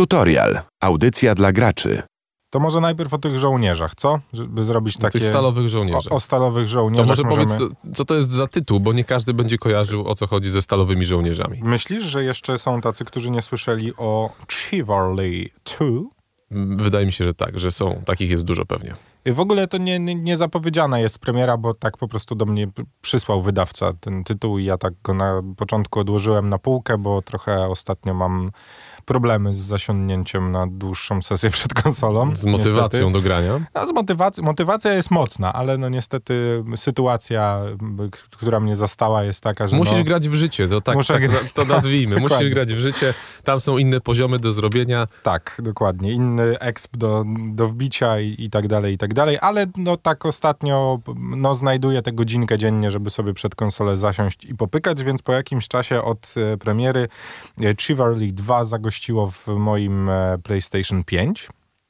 Tutorial. Audycja dla graczy. To może najpierw o tych żołnierzach, co? Żeby zrobić O takie... tych stalowych żołnierzach. O, o stalowych to żołnierzach może możemy... powiedz, co- to jest za tytuł, bo nie każdy będzie kojarzył, o co chodzi ze stalowymi żołnierzami. Myślisz, że jeszcze są tacy, którzy nie słyszeli o Chivalry 2? Mm, Wydaje mi się, że tak, że są. Takich jest dużo pewnie. W ogóle to nie, nie, nie zapowiedziana jest premiera, bo tak po prostu do mnie przysłał wydawca ten tytuł i ja tak go na początku odłożyłem na półkę, bo trochę ostatnio mam problemy z zasiądnięciem na dłuższą sesję przed konsolą. Z motywacją niestety. do grania. No, z motywacji, motywacja jest mocna, ale no niestety sytuacja, która mnie zastała jest taka, że Musisz no, grać w życie, to tak, Muszę tak to nazwijmy. Musisz dokładnie. grać w życie, tam są inne poziomy do zrobienia. Tak, dokładnie. Inny exp do, do wbicia i, i tak dalej, i tak dalej. Ale no tak ostatnio no, znajduję tę godzinkę dziennie, żeby sobie przed konsolę zasiąść i popykać, więc po jakimś czasie od e, premiery e, Chivalry 2 w moim e, PlayStation 5.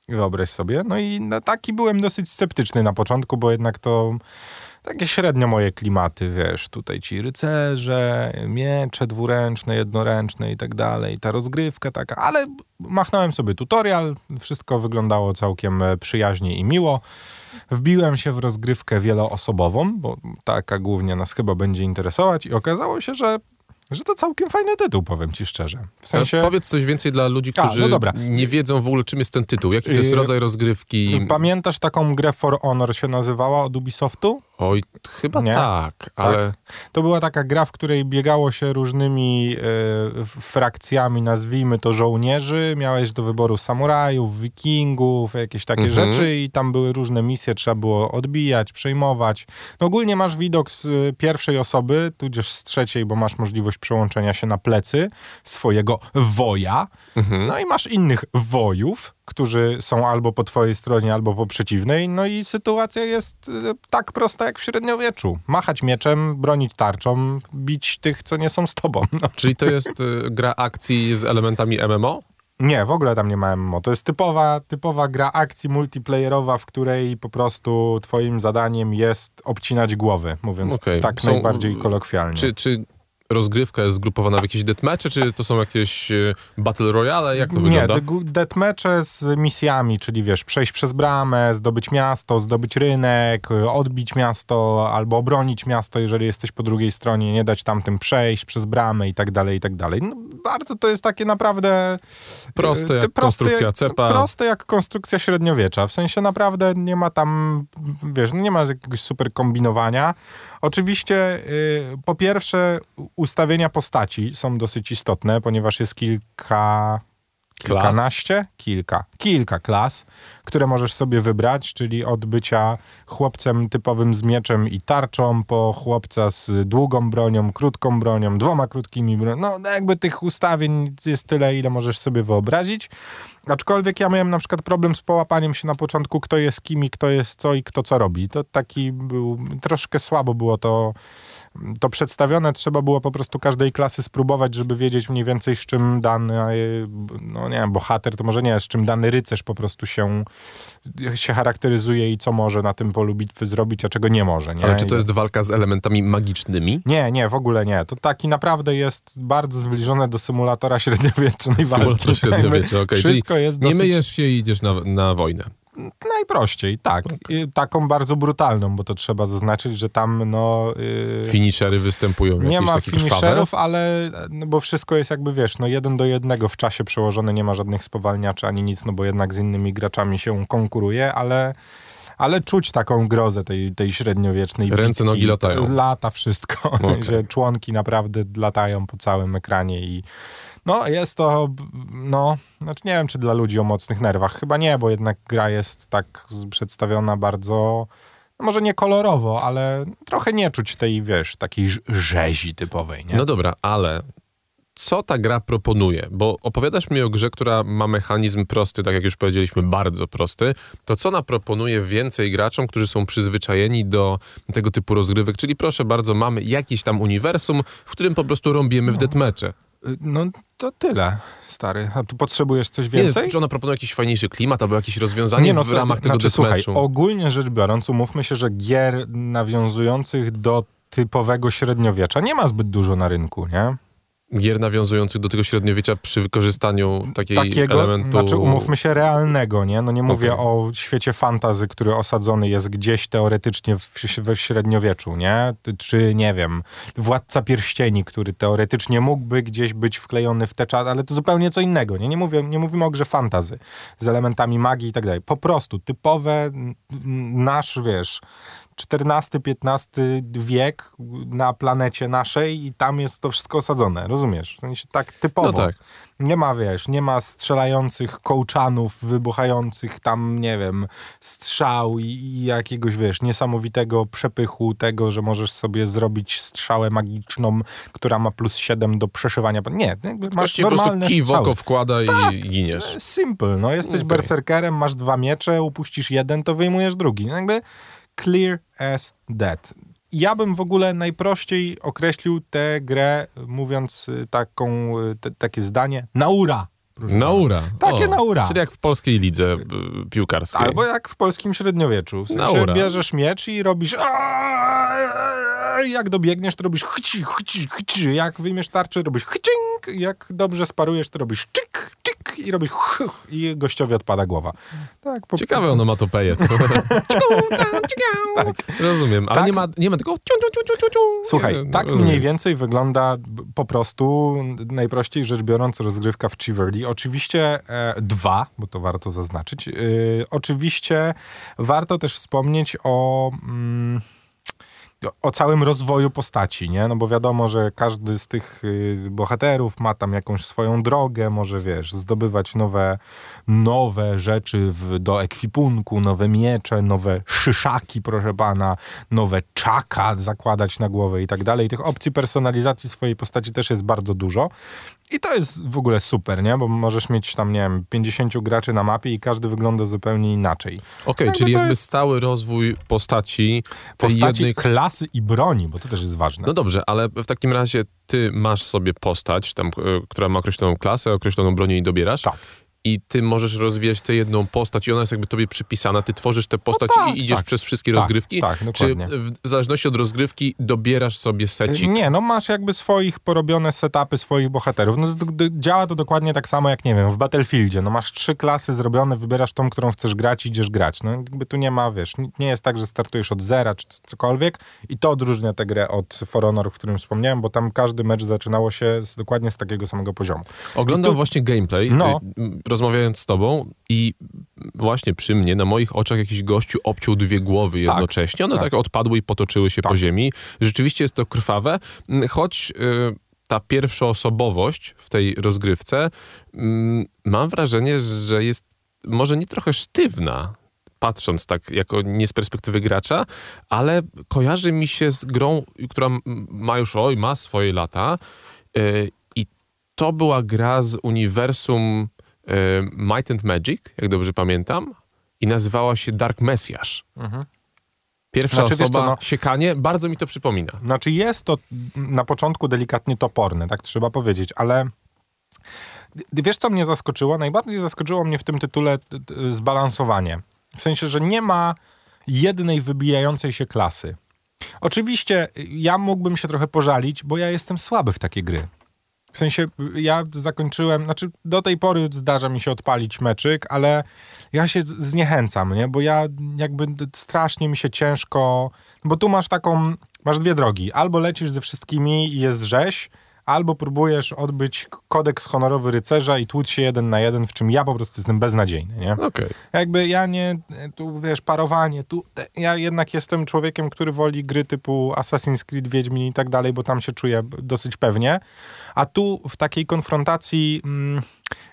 Wyobraź sobie. No i taki byłem dosyć sceptyczny na początku, bo jednak to takie średnio moje klimaty, wiesz, tutaj ci rycerze, miecze dwuręczne, jednoręczne i tak dalej, ta rozgrywka taka, ale machnąłem sobie tutorial, wszystko wyglądało całkiem e, przyjaźnie i miło. Wbiłem się w rozgrywkę wieloosobową, bo taka głównie nas chyba będzie interesować i okazało się, że, że to całkiem fajny tytuł, powiem ci szczerze. W sensie... Powiedz coś więcej dla ludzi, A, którzy no dobra. nie wiedzą w ogóle, czym jest ten tytuł. Jaki to jest Yy, rodzaj rozgrywki? Pamiętasz taką grę For Honor się nazywała od Ubisoftu? Oj, chyba Nie? tak, ale To była taka gra, w której biegało się różnymi e, frakcjami, nazwijmy to żołnierzy. Miałeś do wyboru samurajów, wikingów, jakieś takie Mhm. rzeczy i tam były różne misje, trzeba było odbijać, przejmować. No ogólnie masz widok z e, pierwszej osoby, tudzież z trzeciej, bo masz możliwość przełączenia się na plecy swojego woja. mhm. No i masz innych wojów, którzy są albo po twojej stronie, albo po przeciwnej. No i sytuacja jest e, tak prosta jak w średniowieczu. Machać mieczem, bronić tarczą, bić tych, co nie są z tobą. No. Czyli to jest y, gra akcji z elementami MMO? Nie, w ogóle tam nie ma MMO. To jest typowa, typowa gra akcji multiplayerowa, w której po prostu twoim zadaniem jest obcinać głowy, mówiąc Okej. tak Są- najbardziej kolokwialnie. Czy, czy rozgrywka jest zgrupowana w jakieś deathmatche, czy to są jakieś y, battle royale? Jak to Nie, wygląda? gu- deathmatche z misjami, czyli wiesz, przejść przez bramę, zdobyć miasto, zdobyć rynek, y, odbić miasto albo obronić miasto, jeżeli jesteś po drugiej stronie, nie dać tamtym przejść przez bramę i tak dalej, i tak dalej. No, bardzo to jest takie naprawdę... Proste y, jak konstrukcja jak, cepa. Proste jak konstrukcja średniowiecza. W sensie naprawdę nie ma tam, wiesz, nie ma jakiegoś super kombinowania. Oczywiście y, po pierwsze ustawienia postaci są dosyć istotne, ponieważ jest kilka... Klas. Kilkanaście? Kilka. Kilka klas, które możesz sobie wybrać, czyli od bycia chłopcem typowym z mieczem i tarczą, po chłopca z długą bronią, krótką bronią, dwoma krótkimi bronią. No jakby tych ustawień jest tyle, ile możesz sobie wyobrazić. Aczkolwiek ja miałem na przykład problem z połapaniem się na początku, kto jest kim i kto jest co i kto co robi. To taki był, troszkę słabo było to, to przedstawione. Trzeba było po prostu każdej klasy spróbować, żeby wiedzieć mniej więcej z czym dany, e, no nie wiem, bohater, to może nie, z czym dany rycerz po prostu się, się charakteryzuje i co może na tym polu bitwy zrobić, a czego nie może. Nie? Ale czy to jest walka z elementami magicznymi? nie, nie, w ogóle nie. To taki naprawdę jest bardzo zbliżone do symulatora średniowiecznej walki. Symulator średniowiecza, okej. Czyli Wszystko jest Nie dosyć myjesz się i idziesz na, na wojnę. Najprościej, tak. Taką bardzo brutalną, bo to trzeba zaznaczyć, że tam no... Yy, Finishery występują nie ma finisherów, ale no bo wszystko jest jakby, wiesz, no jeden do jednego w czasie przełożone, nie ma żadnych spowalniaczy ani nic, no bo jednak z innymi graczami się konkuruje, ale... Ale czuć taką grozę tej, tej średniowiecznej Ręce, bitki. nogi latają. Lata wszystko, Okej. że członki naprawdę latają po całym ekranie i no jest to, no, znaczy nie wiem, czy dla ludzi o mocnych nerwach. Chyba nie, bo jednak gra jest tak przedstawiona bardzo, no może nie kolorowo, ale trochę nie czuć tej, wiesz, takiej rz- rzezi typowej, nie? No dobra, ale co ta gra proponuje? Bo opowiadasz mi o grze, która ma mechanizm prosty, tak jak już powiedzieliśmy, bardzo prosty. To co ona proponuje więcej graczom, którzy są przyzwyczajeni do tego typu rozgrywek? Czyli proszę bardzo, mamy jakiś tam uniwersum, w którym po prostu rąbiemy w deathmatche. No to tyle, stary. A tu potrzebujesz coś Nie, więcej? czy ona proponuje jakiś fajniejszy klimat albo jakieś rozwiązanie w to- ramach tego znaczy, słuchaj, ogólnie rzecz biorąc, umówmy się, że gier nawiązujących do typowego średniowiecza nie ma zbyt dużo na rynku, nie? Gier nawiązujących do tego średniowiecza przy wykorzystaniu takiej Takiego, elementu... znaczy umówmy się, realnego, nie? No nie mówię Okej. o świecie fantazy, który osadzony jest gdzieś teoretycznie w, we średniowieczu, nie? Czy, nie wiem, Władca Pierścieni, który teoretycznie mógłby gdzieś być wklejony w te czas, ale to zupełnie co innego, nie? Nie, mówię, nie mówimy o grze fantazy z elementami magii i tak dalej. Po prostu typowe nasz, wiesz, XIV-XV wiek na planecie naszej i tam jest to wszystko osadzone, rozumiesz? W sensie tak typowo. No tak. Nie ma, wiesz, nie ma strzelających kołczanów, wybuchających tam, nie wiem, strzał i, i jakiegoś, wiesz, niesamowitego przepychu tego, że możesz sobie zrobić strzałę magiczną, która ma plus 7 do przeszywania. Nie, Ktoś masz ci po prostu normalne kij w strzały. oko wkłada i giniesz. Simple, no jesteś Okej. berserkerem, masz dwa miecze, upuścisz jeden, to wyjmujesz drugi. No Jakby clear as that. Ja bym w ogóle najprościej określił tę grę, mówiąc y, taką, y, te, takie zdanie, naura. Naura. Takie naura. Czyli jak w polskiej lidze y, piłkarskiej. Albo jak w polskim średniowieczu. W sensie Naura. bierzesz miecz i robisz jak dobiegniesz, to robisz chci, chci, chci. Jak wyjmiesz tarczę, robisz chcink. Jak dobrze sparujesz, to robisz czyk, czyk i robisz ch, i gościowi odpada głowa. Tak, po, Ciekawe onomatopeje. co? Tak. Rozumiem, ale Tak. nie, ma, nie ma tego. Słuchaj, tak rozumiem. mniej więcej wygląda po prostu, najprościej rzecz biorąc, rozgrywka w Chiverly. Oczywiście e, dwa, bo to warto zaznaczyć. E, oczywiście warto też wspomnieć o... Mm, o całym rozwoju postaci, nie? No bo wiadomo, że każdy z tych y, bohaterów ma tam jakąś swoją drogę, może wiesz, zdobywać nowe, nowe rzeczy w, do ekwipunku, nowe miecze, nowe szyszaki, proszę pana, nowe czaka zakładać na głowę i tak dalej. Tych opcji personalizacji swojej postaci też jest bardzo dużo. I to jest w ogóle super, nie? Bo możesz mieć tam, nie wiem, 50 graczy na mapie i każdy wygląda zupełnie inaczej. Okej, Jakby czyli jakby jest- stały rozwój postaci Postaci, jednej... klasy i broni, bo to też jest ważne. No dobrze, ale w takim razie ty masz sobie postać, tam, e, która ma określoną klasę, określoną bronię i dobierasz. Tak. I ty możesz rozwijać tę jedną postać i ona jest jakby tobie przypisana. Ty tworzysz tę postać tak, i idziesz tak. przez wszystkie Tak, rozgrywki. tak, Czy dokładnie. w zależności od rozgrywki dobierasz sobie secik? Nie, no masz jakby swoich porobione setupy swoich bohaterów. No, działa to dokładnie tak samo jak, nie wiem, w Battlefieldzie. No masz trzy klasy zrobione, wybierasz tą, którą chcesz grać i idziesz grać. No jakby tu nie ma, wiesz, nie jest tak, że startujesz od zera czy cokolwiek i to odróżnia tę grę od For Honor, w którym wspomniałem, bo tam każdy mecz zaczynało się z, dokładnie z takiego samego poziomu. Oglądam tu- właśnie gameplay, No. Rozmawiając z tobą i właśnie przy mnie, na moich oczach jakiś gościu obciął dwie głowy jednocześnie. One tak, tak. odpadły i potoczyły się Tak. po ziemi. Rzeczywiście jest to krwawe, m, choć y, ta pierwszoosobowość w tej rozgrywce mm, mam wrażenie, że jest może nie trochę sztywna, patrząc tak jako nie z perspektywy gracza, ale kojarzy mi się z grą, która ma już, oj, ma swoje lata y, i to była gra z uniwersum Might and Magic, jak dobrze pamiętam, i nazywała się Dark Messiah. Pierwsza Znaczy, osoba, co, no- siekanie, bardzo mi to przypomina. Znaczy jest to na początku delikatnie toporne, tak trzeba powiedzieć, ale wiesz co mnie zaskoczyło? Najbardziej zaskoczyło mnie w tym tytule zbalansowanie. W sensie, że nie ma jednej wybijającej się klasy. Oczywiście y, ja mógłbym się trochę pożalić, bo ja jestem słaby w takie gry. W sensie ja zakończyłem, znaczy do tej pory zdarza mi się odpalić meczyk, ale ja się zniechęcam, nie? Bo ja jakby strasznie mi się ciężko, bo tu masz taką, masz dwie drogi. Albo lecisz ze wszystkimi i jest rzeź, albo próbujesz odbyć kodeks honorowy rycerza i tłuc się jeden na jeden, w czym ja po prostu jestem beznadziejny, nie? Okej. Jakby ja nie, tu wiesz, parowanie, tu, ja jednak jestem człowiekiem, który woli gry typu Assassin's Creed, Wiedźmin i tak dalej, bo tam się czuję dosyć pewnie, a tu w takiej konfrontacji mm,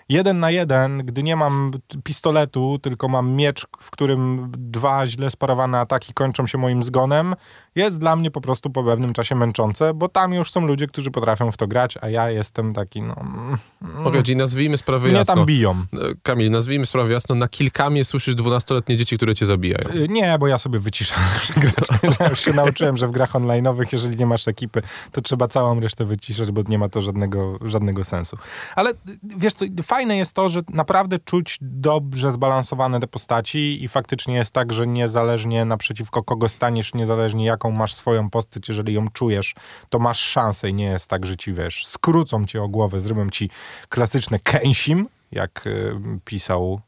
jeden na jeden, gdy nie mam pistoletu, tylko mam miecz, w którym dwa źle sparowane ataki kończą się moim zgonem, jest dla mnie po prostu po pewnym czasie męczące, bo tam już są ludzie, którzy potrafią w to grać, a ja jestem taki, no... mm, Okej, czyli nazwijmy sprawę jasno. tam biją. E, Kamil, nazwijmy sprawę jasno, na kilkamie słyszysz dwunastoletnie dzieci, które cię zabijają. Y, Nie, bo ja sobie wyciszam graczy. Ja już się nauczyłem, że w grach online'owych, jeżeli nie masz ekipy, to trzeba całą resztę wyciszać, bo nie ma to żadnego, żadnego sensu. Ale y, wiesz co, fajne jest to, że naprawdę czuć dobrze zbalansowane te postaci i faktycznie jest tak, że niezależnie naprzeciwko kogo staniesz, niezależnie jaką masz swoją postać, jeżeli ją czujesz, to masz szansę i nie jest tak, że ci, wiesz, skrócą cię o głowę, zrobią ci klasyczne kęsim, jak y, pisał,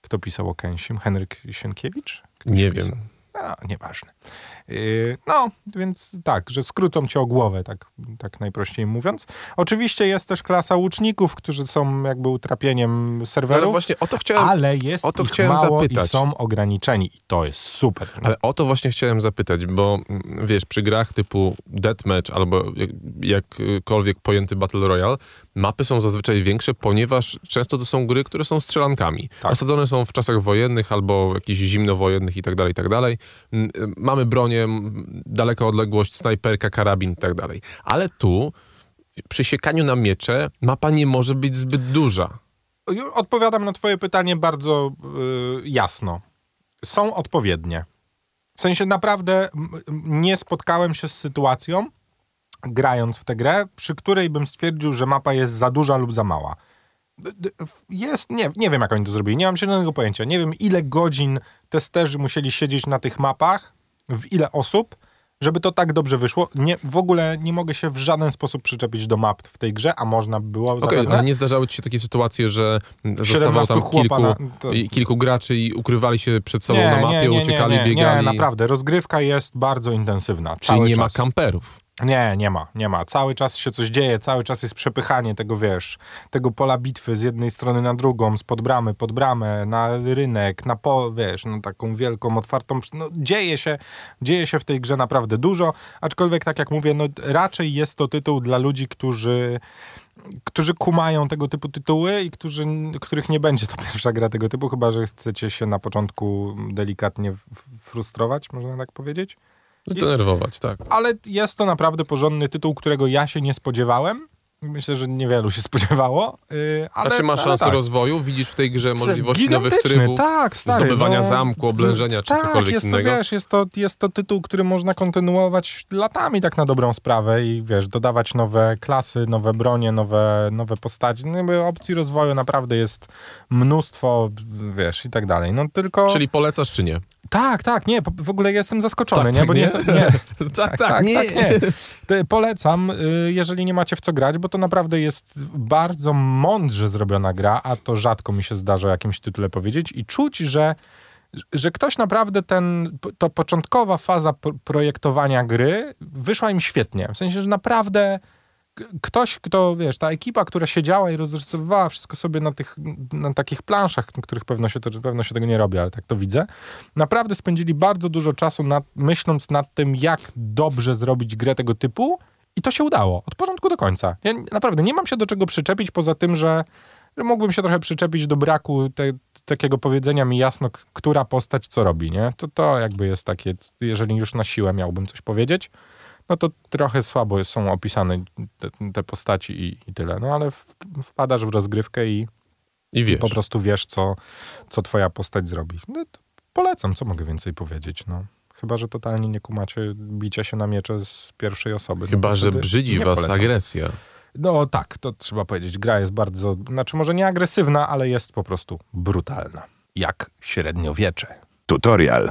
kto pisał o kęsim? Henryk Sienkiewicz? Ktoś Nie pisał? wiem. No, nieważne. Yy, no, więc tak, że skrócą cię o głowę, tak, tak najprościej mówiąc. Oczywiście jest też klasa łuczników, którzy są jakby utrapieniem No, ale serwerów, właśnie o to chciałem, ale jest o to ich chciałem mało zapytać. i są ograniczeni. I to jest super. ale o to właśnie chciałem zapytać, bo mm, wiesz, przy grach typu Deathmatch albo jak, jakkolwiek pojęty Battle Royale, mapy są zazwyczaj większe, ponieważ często to są gry, które są strzelankami. Tak. Osadzone są w czasach wojennych albo jakichś zimnowojennych i tak dalej, i tak dalej. Mm, Mamy bronię, m, daleka odległość, snajperka, karabin i tak dalej. Ale tu, przy siekaniu na miecze, mapa nie może być zbyt duża. Odpowiadam na twoje pytanie bardzo y, jasno. Są odpowiednie. W sensie naprawdę nie spotkałem się z sytuacją, grając w tę grę, przy której bym stwierdził, że mapa jest za duża lub za mała. Jest, nie, nie wiem jak oni to zrobili, nie mam zielonego pojęcia. Nie wiem ile godzin testerzy musieli siedzieć na tych mapach, w ile osób, żeby to tak dobrze wyszło. Nie, w ogóle nie mogę się w żaden sposób przyczepić do map w tej grze, a można by było Okej, zapewne. ale nie zdarzały ci się takie sytuacje, że zostawało 17 tam kilku, na- to- kilku graczy i ukrywali się przed sobą na mapie, uciekali, nie, biegali. Nie, naprawdę. Rozgrywka jest bardzo intensywna. Czyli nie ma czas. kamperów. Nie, nie ma, nie ma. Cały czas się coś dzieje, cały czas jest przepychanie tego, wiesz, tego pola bitwy z jednej strony na drugą, spod bramy, pod bramę, na rynek, na po, wiesz, na taką wielką, otwartą, no dzieje się, dzieje się w tej grze naprawdę dużo, aczkolwiek tak jak mówię, no raczej jest to tytuł dla ludzi, którzy którzy kumają tego typu tytuły i którzy, których nie będzie to pierwsza gra tego typu, chyba że chcecie się na początku delikatnie frustrować, można tak powiedzieć. Zdenerwować, tak. Ale jest to naprawdę porządny tytuł, którego ja się nie spodziewałem. Myślę, że niewielu się spodziewało. Yy, ale, A czy ma szansę tak. rozwoju? Widzisz w tej grze możliwości nowych trybów? tak, stary, zdobywania no, zamku, oblężenia, czy tak, cokolwiek jest innego? To, wiesz, jest, to, jest to tytuł, który można kontynuować latami tak na dobrą sprawę i wiesz, dodawać nowe klasy, nowe bronie, nowe, nowe postaci. No, opcji rozwoju naprawdę jest mnóstwo, wiesz, i tak dalej. No tylko... Czyli polecasz czy nie? Tak, tak, nie, w ogóle jestem zaskoczony, Tak, nie? tak, bo nie, nie? nie, tak, tak, nie. Te polecam, y, jeżeli nie macie w co grać, bo to naprawdę jest bardzo mądrze zrobiona gra, a to rzadko mi się zdarza o jakimś tytule powiedzieć i czuć, że że ktoś naprawdę ten, to początkowa faza pro- projektowania gry wyszła im świetnie. W sensie, że naprawdę ktoś, kto, wiesz, ta ekipa, która siedziała i rozrysowywała wszystko sobie na tych, na takich planszach, na których pewno się, to, pewno się tego nie robi, ale tak to widzę, naprawdę spędzili bardzo dużo czasu nad, myśląc nad tym, jak dobrze zrobić grę tego typu i to się udało. Od początku do końca. Ja naprawdę nie mam się do czego przyczepić, poza tym, że, że mógłbym się trochę przyczepić do braku te, takiego powiedzenia mi jasno, która postać co robi, nie? To to jakby jest takie, jeżeli już na siłę miałbym coś powiedzieć, no to trochę słabo są opisane te, te postaci i, i tyle. No ale w, wpadasz w rozgrywkę i, I i wiesz. po prostu wiesz, co, co twoja postać zrobi. No to polecam, co mogę więcej powiedzieć, no. Chyba, że totalnie nie kumacie bicia się na miecze z pierwszej osoby. no Chyba, to że brzydzi was polecam. agresja. No tak, to trzeba powiedzieć. Gra jest bardzo, znaczy może nie agresywna, ale jest po prostu brutalna. Jak średniowiecze. Tutorial.